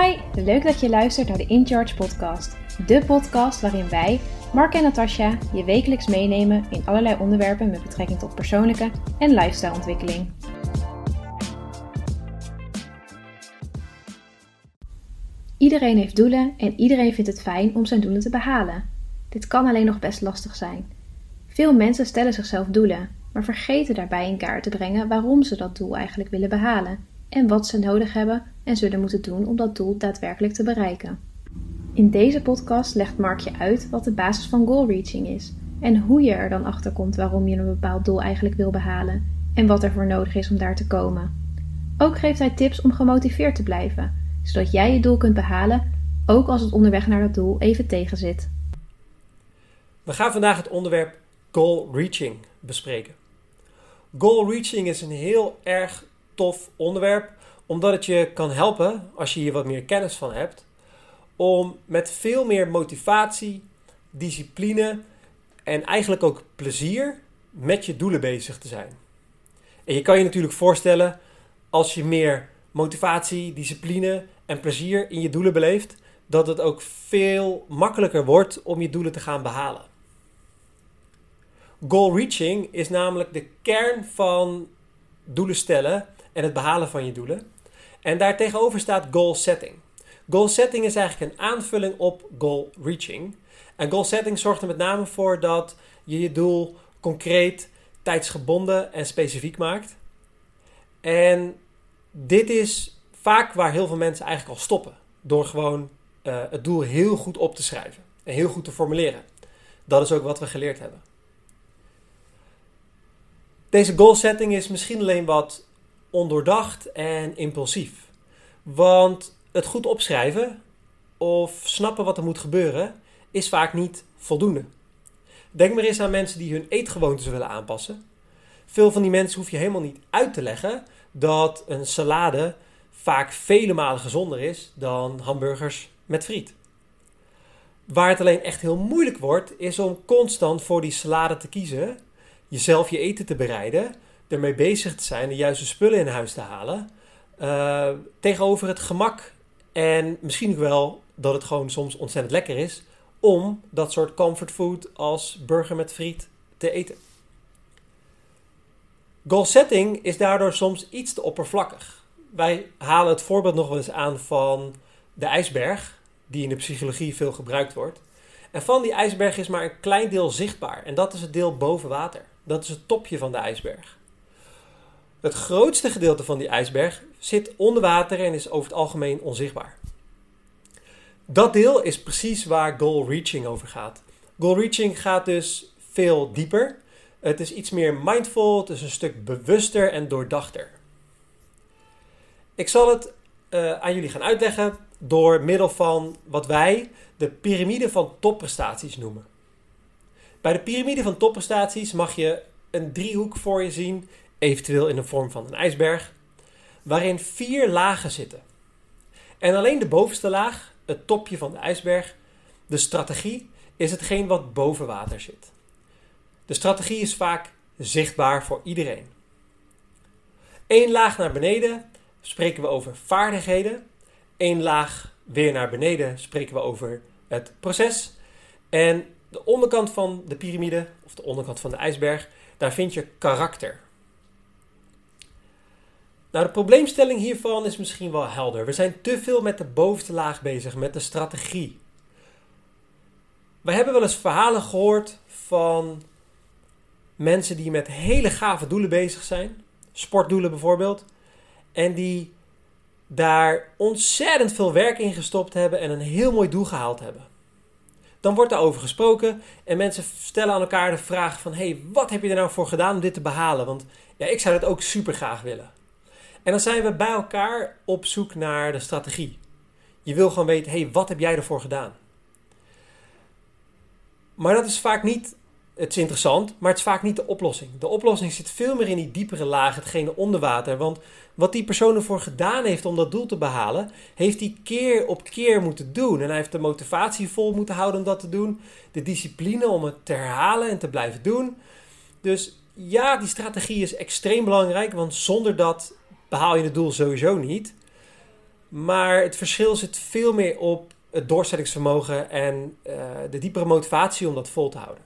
Hi, leuk dat je luistert naar de In Charge podcast. De podcast waarin wij, Mark en Natasja, je wekelijks meenemen in allerlei onderwerpen met betrekking tot persoonlijke en lifestyleontwikkeling. Iedereen heeft doelen en iedereen vindt het fijn om zijn doelen te behalen. Dit kan alleen nog best lastig zijn. Veel mensen stellen zichzelf doelen, maar vergeten daarbij in kaart te brengen waarom ze dat doel eigenlijk willen behalen en wat ze nodig hebben en zullen moeten doen om dat doel daadwerkelijk te bereiken. In deze podcast legt Mark je uit wat de basis van goal reaching is en hoe je er dan achter komt waarom je een bepaald doel eigenlijk wil behalen en wat er voor nodig is om daar te komen. Ook geeft hij tips om gemotiveerd te blijven, zodat jij je doel kunt behalen, ook als het onderweg naar dat doel even tegenzit. We gaan vandaag het onderwerp goal reaching bespreken. Goal reaching is een heel erg tof onderwerp, omdat het je kan helpen, als je hier wat meer kennis van hebt, om met veel meer motivatie, discipline en eigenlijk ook plezier met je doelen bezig te zijn. En je kan je natuurlijk voorstellen, als je meer motivatie, discipline en plezier in je doelen beleeft, dat het ook veel makkelijker wordt om je doelen te gaan behalen. Goal reaching is namelijk de kern van doelen stellen en het behalen van je doelen. En daartegenover staat goal setting. Goal setting is eigenlijk een aanvulling op goal reaching. En goal setting zorgt er met name voor dat je je doel concreet, tijdsgebonden en specifiek maakt. En dit is vaak waar heel veel mensen eigenlijk al stoppen. Door gewoon uh, het doel heel goed op te schrijven en heel goed te formuleren. Dat is ook wat we geleerd hebben. Deze goal setting is misschien alleen wat ondoordacht en impulsief. Want het goed opschrijven of snappen wat er moet gebeuren is vaak niet voldoende. Denk maar eens aan mensen die hun eetgewoontes willen aanpassen. Veel van die mensen hoef je helemaal niet uit te leggen dat een salade vaak vele malen gezonder is dan hamburgers met friet. Waar het alleen echt heel moeilijk wordt, is om constant voor die salade te kiezen, jezelf je eten te bereiden, ermee bezig te zijn de juiste spullen in huis te halen, uh, tegenover het gemak en misschien ook wel dat het gewoon soms ontzettend lekker is om dat soort comfortfood als burger met friet te eten. Goal setting is daardoor soms iets te oppervlakkig. Wij halen het voorbeeld nog eens aan van de ijsberg, die in de psychologie veel gebruikt wordt. En van die ijsberg is maar een klein deel zichtbaar. En dat is het deel boven water. Dat is het topje van de ijsberg. Het grootste gedeelte van die ijsberg zit onder water en is over het algemeen onzichtbaar. Dat deel is precies waar goal reaching over gaat. Goal reaching gaat dus veel dieper. Het is iets meer mindful, het is een stuk bewuster en doordachter. Ik zal het uh, aan jullie gaan uitleggen door middel van wat wij de piramide van topprestaties noemen. Bij de piramide van topprestaties mag je een driehoek voor je zien, eventueel in de vorm van een ijsberg, waarin vier lagen zitten. En alleen de bovenste laag, het topje van de ijsberg, de strategie, is hetgeen wat boven water zit. De strategie is vaak zichtbaar voor iedereen. Eén laag naar beneden spreken we over vaardigheden. Eén laag weer naar beneden spreken we over het proces. En de onderkant van de piramide, of de onderkant van de ijsberg, daar vind je karakter. Nou, de probleemstelling hiervan is misschien wel helder. We zijn te veel met de bovenste laag bezig, met de strategie. We hebben wel eens verhalen gehoord van mensen die met hele gave doelen bezig zijn, sportdoelen bijvoorbeeld, en die daar ontzettend veel werk in gestopt hebben en een heel mooi doel gehaald hebben. Dan wordt daarover gesproken en mensen stellen aan elkaar de vraag van... hey, wat heb je er nou voor gedaan om dit te behalen? Want ja, ik zou dat ook super graag willen. En dan zijn we bij elkaar op zoek naar de strategie. Je wil gewoon weten, hey, wat heb jij ervoor gedaan? Maar dat is vaak niet, het is interessant, maar het is vaak niet de oplossing. De oplossing zit veel meer in die diepere laag, hetgene onder water. Want wat die persoon ervoor gedaan heeft om dat doel te behalen, heeft hij keer op keer moeten doen. En hij heeft de motivatie vol moeten houden om dat te doen. De discipline om het te herhalen en te blijven doen. Dus ja, die strategie is extreem belangrijk, want zonder dat behaal je het doel sowieso niet. Maar het verschil zit veel meer op het doorzettingsvermogen en uh, de diepere motivatie om dat vol te houden.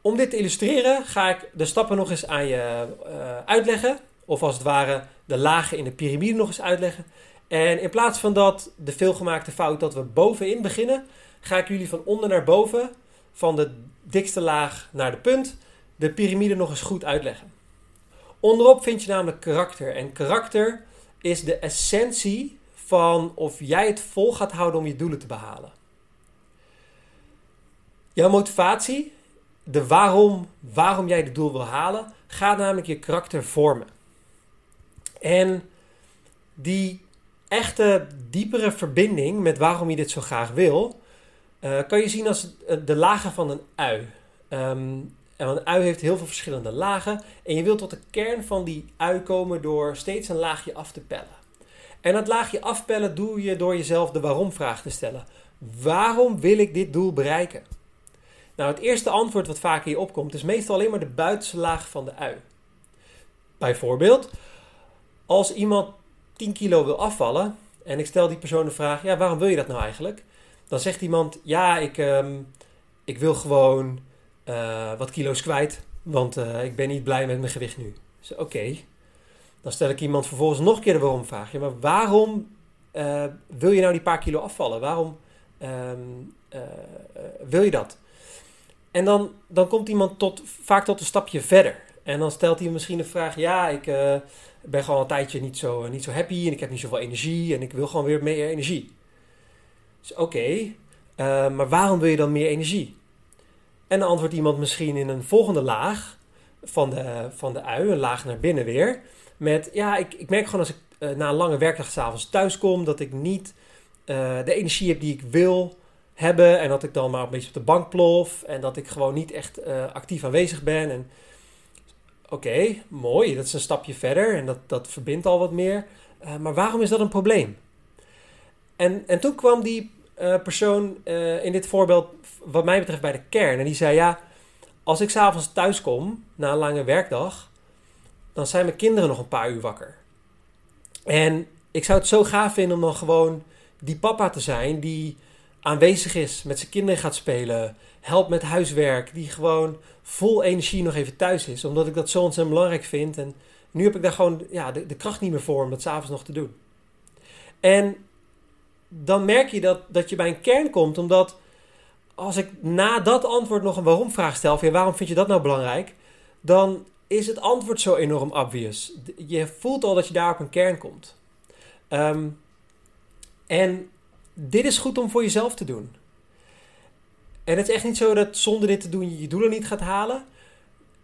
Om dit te illustreren ga ik de stappen nog eens aan je uh, uitleggen. Of als het ware de lagen in de piramide nog eens uitleggen. En in plaats van dat de veelgemaakte fout dat we bovenin beginnen, ga ik jullie van onder naar boven, van de dikste laag naar de punt, de piramide nog eens goed uitleggen. Onderop vind je namelijk karakter. En karakter is de essentie van of jij het vol gaat houden om je doelen te behalen. Jouw motivatie, de waarom, waarom jij het doel wil halen, gaat namelijk je karakter vormen. En die echte diepere verbinding met waarom je dit zo graag wil, uh, kan je zien als de lagen van een ui. Um, en een ui heeft heel veel verschillende lagen. En je wilt tot de kern van die ui komen door steeds een laagje af te pellen. En dat laagje afpellen doe je door jezelf de waarom-vraag te stellen. Waarom wil ik dit doel bereiken? Nou, het eerste antwoord wat vaak hier opkomt is meestal alleen maar de buitenste laag van de ui. Bijvoorbeeld, als iemand 10 kilo wil afvallen en ik stel die persoon de vraag: ja, waarom wil je dat nou eigenlijk? Dan zegt iemand: ja, ik, um, ik wil gewoon uh, wat kilo's kwijt, want uh, ik ben niet blij met mijn gewicht nu. Dus oké. Dan stel ik iemand vervolgens nog een keer de waarom vraag. Maar waarom uh, wil je nou die paar kilo afvallen? Waarom um, wil je dat? En dan, dan komt iemand tot, vaak tot een stapje verder. En dan stelt hij misschien de vraag: Ja, ik ben gewoon een tijdje niet zo, niet zo happy en ik heb niet zoveel energie en ik wil gewoon weer meer energie. Dus oké, maar waarom wil je dan meer energie? En dan antwoordt iemand misschien in een volgende laag van de, van de ui, een laag naar binnen weer. Met ja, ik, ik merk gewoon als ik uh, na een lange werkdag s'avonds thuis kom, dat ik niet uh, de energie heb die ik wil hebben. En dat ik dan maar een beetje op de bank plof. En dat ik gewoon niet echt uh, actief aanwezig ben. En oké, mooi, dat is een stapje verder en dat, dat verbindt al wat meer. maar waarom is dat een probleem? En, en toen kwam die uh, persoon uh, in dit voorbeeld, wat mij betreft, bij de kern. En die zei: Ja, als ik s'avonds thuis kom na een lange werkdag, dan zijn mijn kinderen nog een paar uur wakker. En ik zou het zo gaaf vinden om dan gewoon die papa te zijn die aanwezig is, met zijn kinderen gaat spelen, helpt met huiswerk, die gewoon vol energie nog even thuis is, omdat ik dat zo ontzettend belangrijk vind. En nu heb ik daar gewoon ja, de, de kracht niet meer voor om dat s'avonds nog te doen. En dan merk je dat, dat je bij een kern komt. Omdat als ik na dat antwoord nog een waarom-vraag stel: van, ja, waarom vind je dat nou belangrijk? Dan is het antwoord zo enorm obvious. Je voelt al dat je daar op een kern komt. Um, en dit is goed om voor jezelf te doen. En het is echt niet zo dat zonder dit te doen je je doelen niet gaat halen.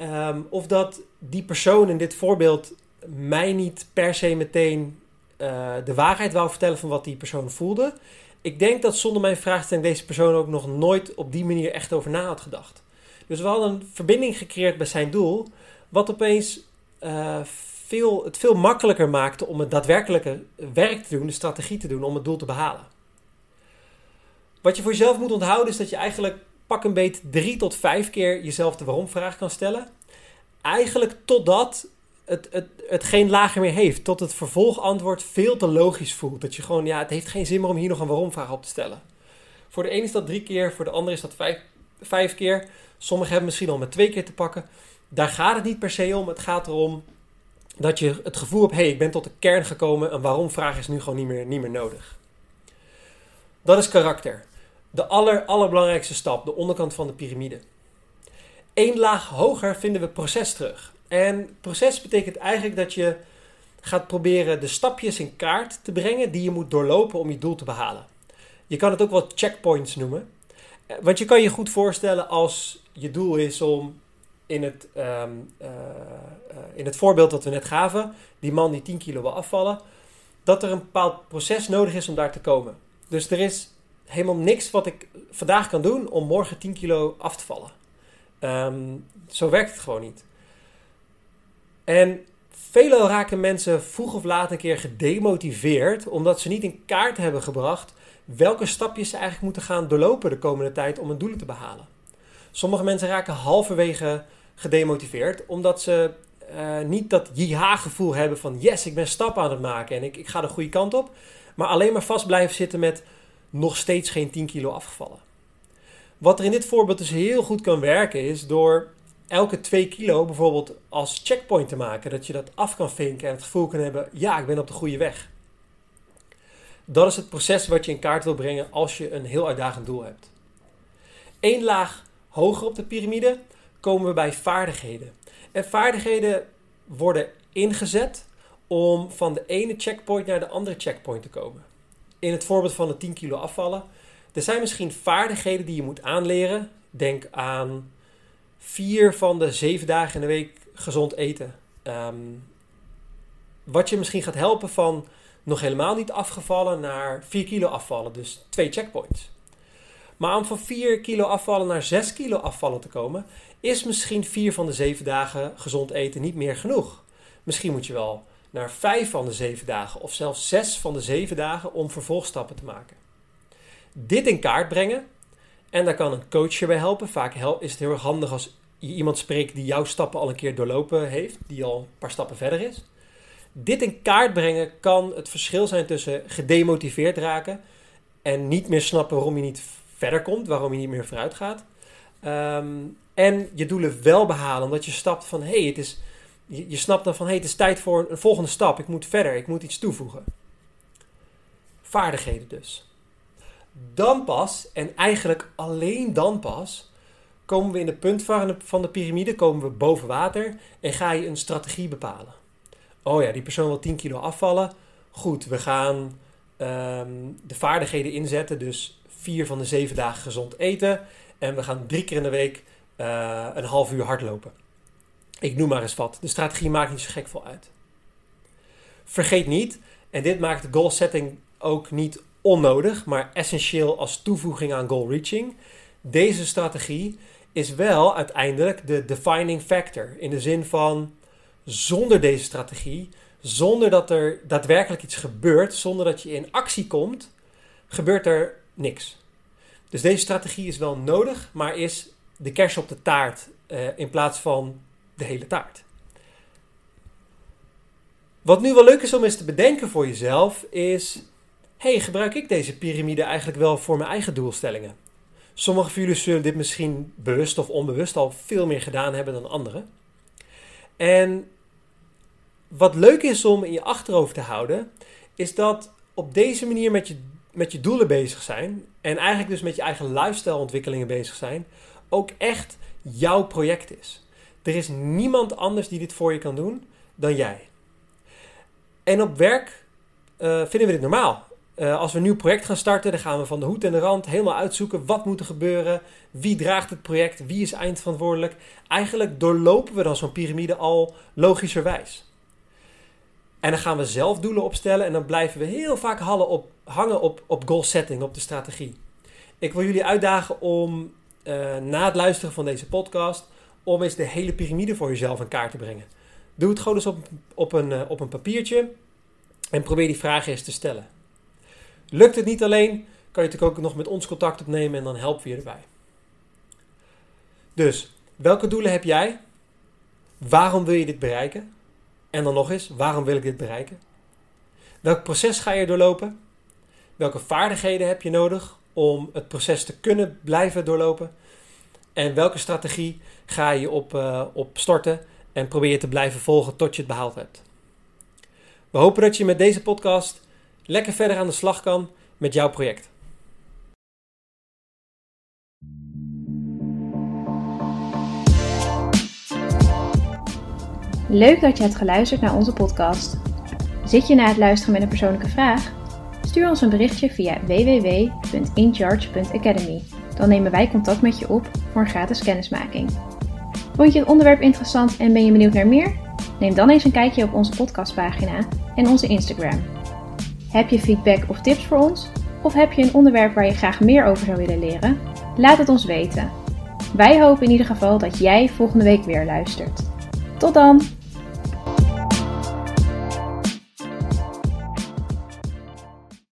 Um, of dat die persoon in dit voorbeeld mij niet per se meteen uh, de waarheid wou vertellen van wat die persoon voelde. Ik denk dat zonder mijn vraagstelling deze persoon ook nog nooit op die manier echt over na had gedacht. Dus we hadden een verbinding gecreëerd bij zijn doel, wat opeens uh, veel, het veel makkelijker maakte om het daadwerkelijke werk te doen, de strategie te doen om het doel te behalen. Wat je voor jezelf moet onthouden is dat je eigenlijk pak een beet drie tot vijf keer jezelf de waarom-vraag kan stellen. Eigenlijk totdat het, het, het geen lager meer heeft. Tot het vervolgantwoord veel te logisch voelt. Dat je gewoon, ja, het heeft geen zin meer om hier nog een waarom-vraag op te stellen. Voor de een is dat drie keer, voor de ander is dat vijf, vijf keer. Sommigen hebben misschien al met twee keer te pakken. Daar gaat het niet per se om. Het gaat erom dat je het gevoel hebt, hé, hey, ik ben tot de kern gekomen. Een waarom-vraag is nu gewoon niet meer, niet meer nodig. Dat is karakter. De aller, allerbelangrijkste stap, de onderkant van de piramide. Eén laag hoger vinden we proces terug. En proces betekent eigenlijk dat je gaat proberen de stapjes in kaart te brengen die je moet doorlopen om je doel te behalen. Je kan het ook wel checkpoints noemen. Eh, want je kan je goed voorstellen als je doel is om in het, um, uh, in het voorbeeld dat we net gaven, die man die 10 kilo wil afvallen, dat er een bepaald proces nodig is om daar te komen. Dus er is helemaal niks wat ik vandaag kan doen om morgen 10 kilo af te vallen. Um, zo werkt het gewoon niet. En veelal raken mensen vroeg of laat een keer gedemotiveerd omdat ze niet in kaart hebben gebracht welke stapjes ze eigenlijk moeten gaan doorlopen de komende tijd om hun doelen te behalen. Sommige mensen raken halverwege gedemotiveerd omdat ze uh, niet dat jiha-gevoel hebben van yes, ik ben stappen aan het maken en ik, ik ga de goede kant op. Maar alleen maar vast blijven zitten met nog steeds geen 10 kilo afgevallen. Wat er in dit voorbeeld dus heel goed kan werken is door elke 2 kilo bijvoorbeeld als checkpoint te maken. Dat je dat af kan vinken en het gevoel kan hebben, ja, ik ben op de goede weg. Dat is het proces wat je in kaart wil brengen als je een heel uitdagend doel hebt. Eén laag hoger op de piramide komen we bij vaardigheden. En vaardigheden worden ingezet om van de ene checkpoint naar de andere checkpoint te komen. In het voorbeeld van de 10 kilo afvallen. Er zijn misschien vaardigheden die je moet aanleren. Denk aan vier van de zeven dagen in de week gezond eten. Ehm, wat je misschien gaat helpen van nog helemaal niet afgevallen naar 4 kilo afvallen. Dus twee checkpoints. Maar om van 4 kilo afvallen naar 6 kilo afvallen te komen, is misschien 4 van de 7 dagen gezond eten niet meer genoeg. Misschien moet je wel naar 5 van de 7 dagen of zelfs 6 van de 7 dagen om vervolgstappen te maken. Dit in kaart brengen en daar kan een coach je bij helpen. Vaak is het heel erg handig als je iemand spreekt die jouw stappen al een keer doorlopen heeft, die al een paar stappen verder is. Dit in kaart brengen kan het verschil zijn tussen gedemotiveerd raken en niet meer snappen waarom je niet verder komt, waarom je niet meer vooruit gaat. Ehm, en je doelen wel behalen, omdat je stapt van hey, het is, je, snapt dan van hey, het is tijd voor een volgende stap. Ik moet verder, ik moet iets toevoegen. Vaardigheden dus. Dan pas, en eigenlijk alleen dan pas, komen we in de punt van de, piramide, komen we boven water en ga je een strategie bepalen. Oh ja, die persoon wil 10 kilo afvallen. Goed, we gaan ehm, de vaardigheden inzetten. Dus vier van de zeven dagen gezond eten. En we gaan drie keer in de week uh, een half uur hardlopen. Ik noem maar eens wat. De strategie maakt niet zo gek veel uit. Vergeet niet, en dit maakt goal setting ook niet onnodig, maar essentieel als toevoeging aan goal reaching. Deze strategie is wel uiteindelijk de defining factor. In de zin van zonder deze strategie, zonder dat er daadwerkelijk iets gebeurt, zonder dat je in actie komt, gebeurt er niks. Dus deze strategie is wel nodig, maar is de kers op de taart uh, in plaats van de hele taart. Wat nu wel leuk is om eens te bedenken voor jezelf is: hey, gebruik ik deze piramide eigenlijk wel voor mijn eigen doelstellingen? Sommigen van jullie zullen dit misschien bewust of onbewust al veel meer gedaan hebben dan anderen. En wat leuk is om in je achterhoofd te houden, is dat op deze manier met je met je doelen bezig zijn en eigenlijk dus met je eigen lifestyle-ontwikkelingen bezig zijn, ook echt jouw project is. Er is niemand anders die dit voor je kan doen dan jij. En op werk uh, vinden we dit normaal. Uh, als we een nieuw project gaan starten, dan gaan we van de hoed en de rand helemaal uitzoeken wat moet er gebeuren, wie draagt het project, wie is eindverantwoordelijk. Eigenlijk doorlopen we dan zo'n piramide al logischerwijs. En dan gaan we zelf doelen opstellen en dan blijven we heel vaak op, hangen op, op goal setting, op de strategie. Ik wil jullie uitdagen om uh, na het luisteren van deze podcast, om eens de hele piramide voor jezelf in kaart te brengen. Doe het gewoon eens op, op, een, uh, op een papiertje en probeer die vragen eens te stellen. Lukt het niet alleen, kan je natuurlijk ook nog met ons contact opnemen en dan helpen we je erbij. Dus, welke doelen heb jij? Waarom wil je dit bereiken? En dan nog eens, waarom wil ik dit bereiken? Welk proces ga je doorlopen? Welke vaardigheden heb je nodig om het proces te kunnen blijven doorlopen? En welke strategie ga je op, uh, op storten en probeer je te blijven volgen tot je het behaald hebt? We hopen dat je met deze podcast lekker verder aan de slag kan met jouw project. Leuk dat je hebt geluisterd naar onze podcast. Zit je na het luisteren met een persoonlijke vraag? Stuur ons een berichtje via www.incharge.academy. Dan nemen wij contact met je op voor een gratis kennismaking. Vond je het onderwerp interessant en ben je benieuwd naar meer? Neem dan eens een kijkje op onze podcastpagina en onze Instagram. Heb je feedback of tips voor ons? Of heb je een onderwerp waar je graag meer over zou willen leren? Laat het ons weten. Wij hopen in ieder geval dat jij volgende week weer luistert. Tot dan!